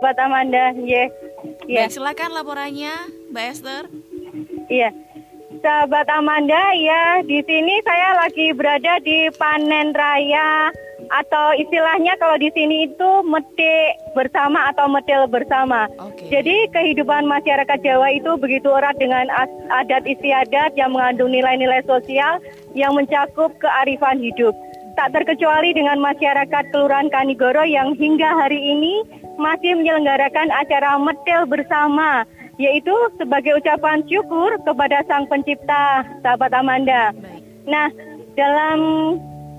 Buat Amanda, iya. Yeah. Baik, silakan laporannya, Mbak Esther. Iya. Sahabat Amanda, ya di sini saya lagi berada di panen raya atau istilahnya kalau di sini itu metik bersama atau metil bersama. Okay. Jadi kehidupan masyarakat Jawa itu begitu erat dengan adat istiadat yang mengandung nilai-nilai sosial yang mencakup kearifan hidup. Tak terkecuali dengan masyarakat Kelurahan Kanigoro yang hingga hari ini masih menyelenggarakan acara metil bersama yaitu sebagai ucapan syukur kepada Sang Pencipta, sahabat Amanda. Nah, dalam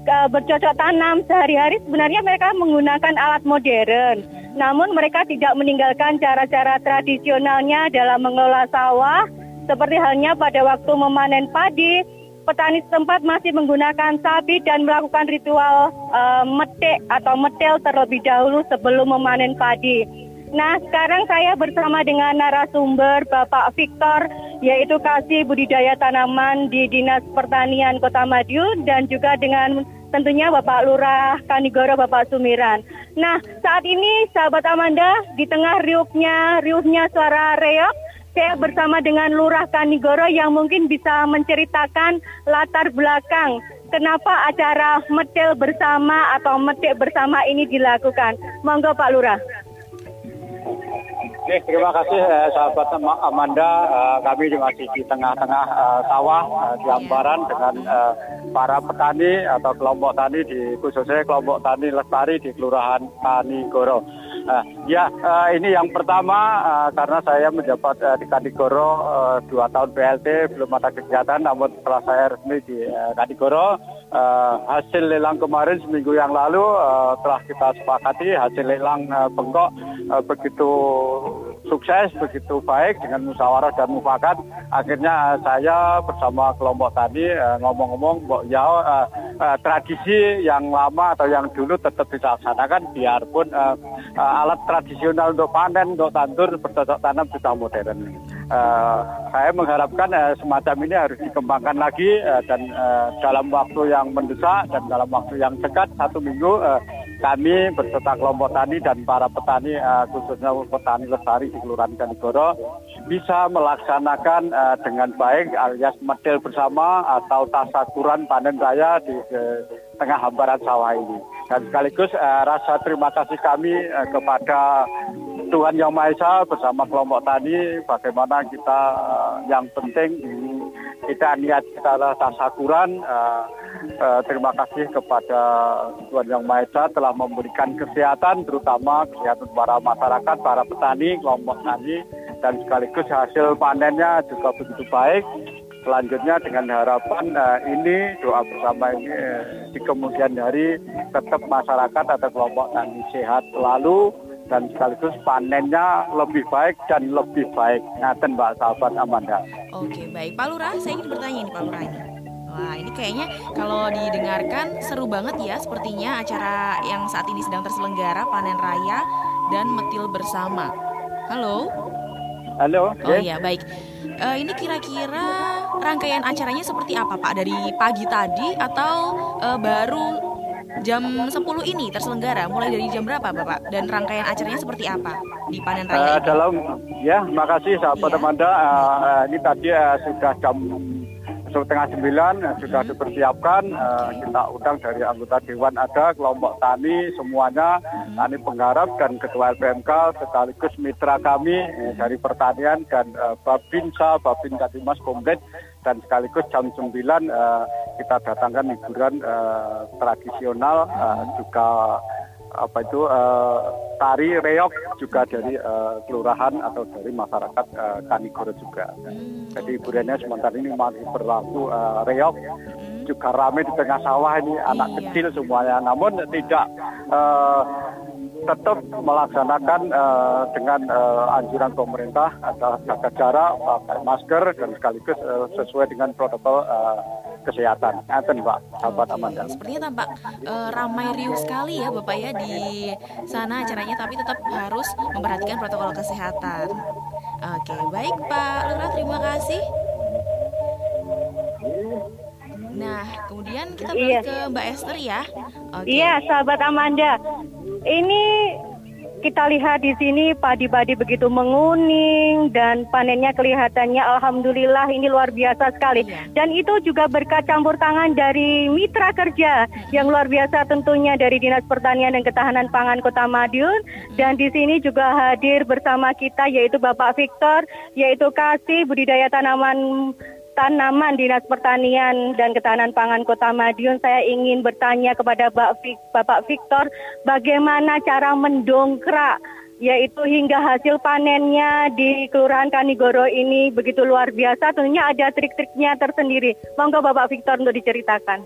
uh, bercocok tanam sehari-hari sebenarnya mereka menggunakan alat modern. Namun mereka tidak meninggalkan cara-cara tradisionalnya dalam mengelola sawah, seperti halnya pada waktu memanen padi, petani setempat masih menggunakan sapi dan melakukan ritual uh, metik atau metel terlebih dahulu sebelum memanen padi. Nah, sekarang saya bersama dengan narasumber Bapak Victor, yaitu Kasih Budidaya Tanaman di Dinas Pertanian Kota Madiun, dan juga dengan tentunya Bapak Lurah Kanigoro, Bapak Sumiran. Nah, saat ini sahabat Amanda, di tengah riuknya, riuhnya suara reok, saya bersama dengan Lurah Kanigoro yang mungkin bisa menceritakan latar belakang kenapa acara metil bersama atau metik bersama ini dilakukan. Monggo Pak Lurah. Oke, terima kasih eh, sahabat Amanda. Eh, kami masih di tengah-tengah eh, sawah eh, di Ambaran dengan eh, para petani atau kelompok tani di khususnya kelompok tani lestari di Kelurahan Tani Goro. Uh, ya, uh, ini yang pertama uh, karena saya menjabat uh, di Kanigoro uh, dua tahun BLT belum ada kegiatan, namun setelah saya resmi di uh, Kanigoro uh, hasil lelang kemarin seminggu yang lalu uh, telah kita sepakati hasil lelang uh, bengkok uh, begitu sukses begitu baik dengan musyawarah dan mufakat akhirnya saya bersama kelompok tadi ngomong-ngomong ya uh, uh, tradisi yang lama atau yang dulu tetap dilaksanakan biarpun uh, uh, alat tradisional untuk panen, untuk tandur, bercocok tanam sudah modern. Uh, saya mengharapkan uh, semacam ini harus dikembangkan lagi uh, dan uh, dalam waktu yang mendesak dan dalam waktu yang dekat satu minggu uh, kami berserta kelompok tani dan para petani uh, khususnya petani lestari di Kelurahan Kanigoro bisa melaksanakan uh, dengan baik alias medel bersama atau tasakuran panen raya di uh, tengah hamparan sawah ini. Dan sekaligus uh, rasa terima kasih kami uh, kepada Tuhan Yang Maha Esa bersama kelompok tani bagaimana kita uh, yang penting kita niat kita adalah tasakuran uh, uh, terima kasih kepada Tuhan Yang Maha Esa telah memberikan kesehatan terutama kesehatan para masyarakat, para petani, kelompok tani dan sekaligus hasil panennya juga begitu baik selanjutnya dengan harapan uh, ini doa bersama ini uh, di kemudian hari tetap masyarakat atau kelompok tani sehat selalu dan sekaligus panennya lebih baik dan lebih baik. Ngaten Mbak sahabat Amanda. Oke baik Pak Lurah, saya ingin bertanya ini Pak Lurah ini. Wah ini kayaknya kalau didengarkan seru banget ya sepertinya acara yang saat ini sedang terselenggara panen raya dan metil bersama. Halo. Halo. Oh iya baik. Uh, ini kira-kira rangkaian acaranya seperti apa Pak? Dari pagi tadi atau uh, baru jam 10 ini terselenggara? Mulai dari jam berapa Bapak? Dan rangkaian acaranya seperti apa di panen raya? Uh, dalam ya, makasih sahabat yeah. Amanda. Uh, ini tadi uh, sudah jam setengah sembilan uh, sudah dipersiapkan uh, kita undang dari anggota dewan ada kelompok tani semuanya tani penggarap dan ketua LPMK sekaligus mitra kami uh, dari pertanian dan Babinsa Babin Katimas komplit dan sekaligus jam sembilan uh, kita datangkan hiburan tradisional juga apa itu uh, tari reok juga dari uh, kelurahan atau dari masyarakat uh, Kanigoro juga. Hmm, Jadi hiburannya sementara ini masih berlaku uh, reok hmm. juga ramai di tengah sawah ini anak iya. kecil semuanya. Namun tidak uh, tetap melaksanakan uh, dengan uh, anjuran pemerintah atau jaga jarak, pakai masker dan sekaligus uh, sesuai dengan protokol uh, kesehatan. Ngaten Pak, sahabat Oke, Amanda. Sepertinya tampak uh, ramai riuh sekali ya Bapak ya di sana acaranya, tapi tetap harus memperhatikan protokol kesehatan. Oke, baik Pak Lurah, terima kasih. Nah, kemudian kita balik iya. ke Mbak Esther ya. Oke. Iya, sahabat Amanda. Ini kita lihat di sini padi-padi begitu menguning dan panennya kelihatannya alhamdulillah ini luar biasa sekali. Iya. Dan itu juga berkat campur tangan dari mitra kerja yang luar biasa tentunya dari Dinas Pertanian dan Ketahanan Pangan Kota Madiun dan di sini juga hadir bersama kita yaitu Bapak Victor yaitu Kasih Budidaya Tanaman Tanaman Dinas Pertanian dan Ketahanan Pangan Kota Madiun, saya ingin bertanya kepada Bapak Victor, bagaimana cara mendongkrak yaitu hingga hasil panennya di Kelurahan Kanigoro ini begitu luar biasa, tentunya ada trik-triknya tersendiri. Monggo Bapak Victor untuk diceritakan.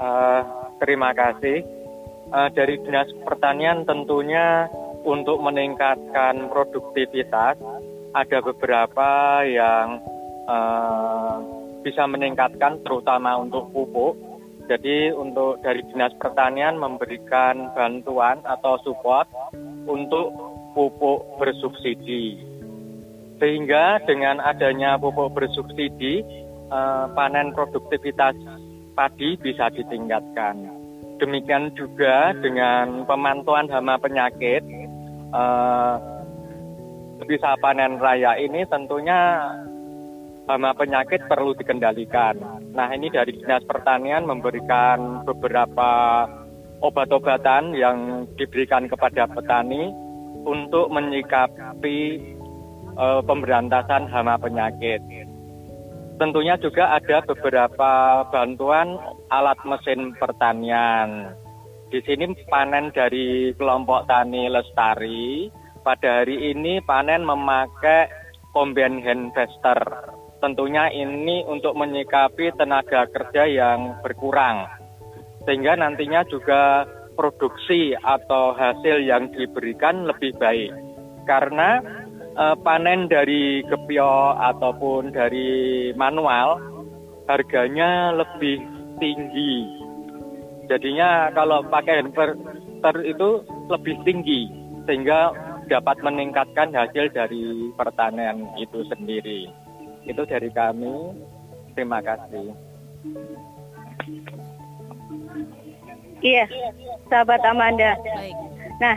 Uh, terima kasih. Uh, dari Dinas Pertanian tentunya untuk meningkatkan produktivitas ada beberapa yang uh, bisa meningkatkan terutama untuk pupuk. Jadi untuk dari Dinas Pertanian memberikan bantuan atau support untuk pupuk bersubsidi. Sehingga dengan adanya pupuk bersubsidi, uh, panen produktivitas padi bisa ditingkatkan. Demikian juga dengan pemantauan hama penyakit, uh, bisa panen raya ini tentunya hama penyakit perlu dikendalikan. Nah ini dari Dinas Pertanian memberikan beberapa obat-obatan yang diberikan kepada petani untuk menyikapi e, pemberantasan hama penyakit. Tentunya juga ada beberapa bantuan alat mesin pertanian. Di sini panen dari kelompok tani lestari. Pada hari ini panen memakai combine harvester tentunya ini untuk menyikapi tenaga kerja yang berkurang. Sehingga nantinya juga produksi atau hasil yang diberikan lebih baik. Karena e, panen dari kepio ataupun dari manual harganya lebih tinggi. Jadinya kalau pakai inverter itu lebih tinggi sehingga dapat meningkatkan hasil dari pertanian itu sendiri. Itu dari kami. Terima kasih. Iya, sahabat Amanda. Nah,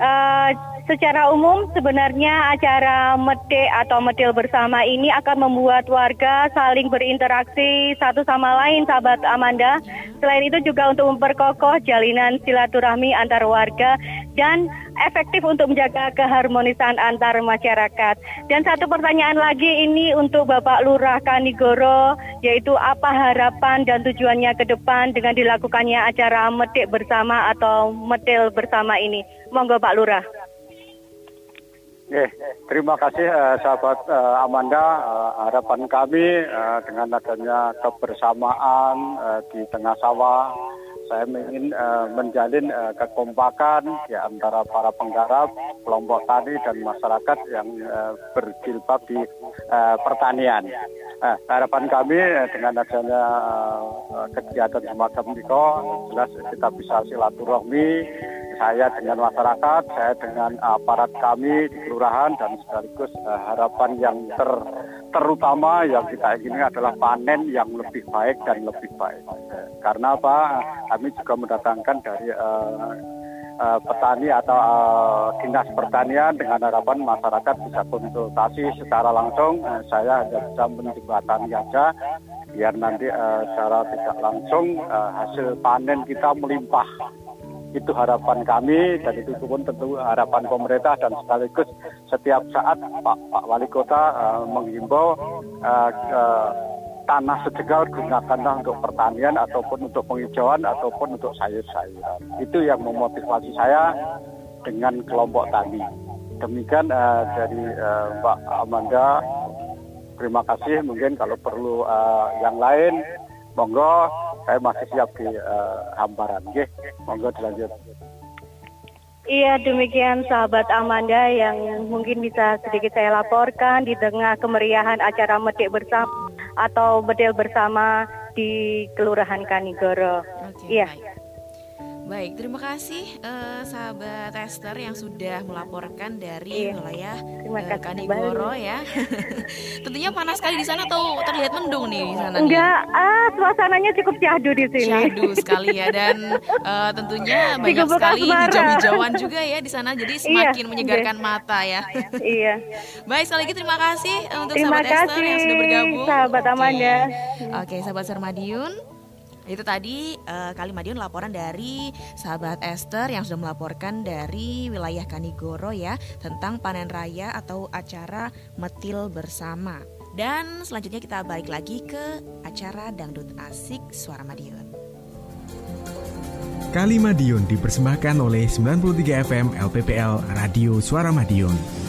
uh, secara umum sebenarnya acara mete atau metil bersama ini akan membuat warga saling berinteraksi satu sama lain, sahabat Amanda. Selain itu juga untuk memperkokoh jalinan silaturahmi antar warga dan efektif untuk menjaga keharmonisan antar masyarakat. Dan satu pertanyaan lagi ini untuk Bapak Lurah Kanigoro, yaitu apa harapan dan tujuannya ke depan dengan dilakukannya acara metik bersama atau metil bersama ini. Monggo Pak Lurah. Oke, terima kasih uh, sahabat uh, Amanda. Uh, harapan kami uh, dengan adanya kebersamaan uh, di tengah sawah, saya ingin uh, menjalin uh, kekompakan di antara para penggarap, kelompok tani dan masyarakat yang uh, berjilbab di pertanian. Uh, harapan kami dengan adanya kegiatan semacam ini, jelas kita bisa silaturahmi saya dengan masyarakat, saya dengan aparat kami di kelurahan dan sekaligus harapan yang ter, terutama yang kita ingin adalah panen yang lebih baik dan lebih baik. Karena apa? Kami juga mendatangkan dari uh, uh, petani atau uh, dinas pertanian dengan harapan masyarakat bisa konsultasi secara langsung. Uh, saya hanya bisa menjembatani saja biar nanti uh, secara tidak langsung uh, hasil panen kita melimpah itu harapan kami dan itu pun tentu harapan pemerintah dan sekaligus setiap saat Pak, Pak Wali Kota uh, menghimbau uh, uh, tanah sejegal gunakanlah untuk pertanian ataupun untuk penghijauan ataupun untuk sayur-sayuran. Itu yang memotivasi saya dengan kelompok tani. Demikian uh, dari uh, Mbak Amanda. Terima kasih. Mungkin kalau perlu uh, yang lain, monggo saya masih siap di uh, hamparan. Oke, monggo dilanjut. Iya demikian sahabat Amanda yang mungkin bisa sedikit saya laporkan di tengah kemeriahan acara medik bersama atau bedel bersama di Kelurahan Kanigoro. Oke, iya. Baik. Baik, terima kasih uh, sahabat Esther yang sudah melaporkan dari iya. wilayah uh, Kanigoro ya. Tentunya panas sekali di sana atau terlihat mendung nih di sana? Enggak, nih? ah suasananya cukup syahdu di sini. Syahdu sekali ya dan uh, tentunya banyak sekali hijau-hijauan juga ya di sana jadi iya, semakin iya, menyegarkan iya. mata ya. iya. Baik, sekali lagi terima kasih untuk terima sahabat kasih, Esther yang sudah bergabung. Sahabat Amanda. Oke, okay, sahabat Sermadiun. Itu tadi uh, Kali Madiun laporan dari sahabat Esther yang sudah melaporkan dari wilayah Kanigoro ya tentang panen raya atau acara metil bersama. Dan selanjutnya kita balik lagi ke acara Dangdut Asik Suara Madiun. Kali Madiun dipersembahkan oleh 93 FM LPPL Radio Suara Madiun.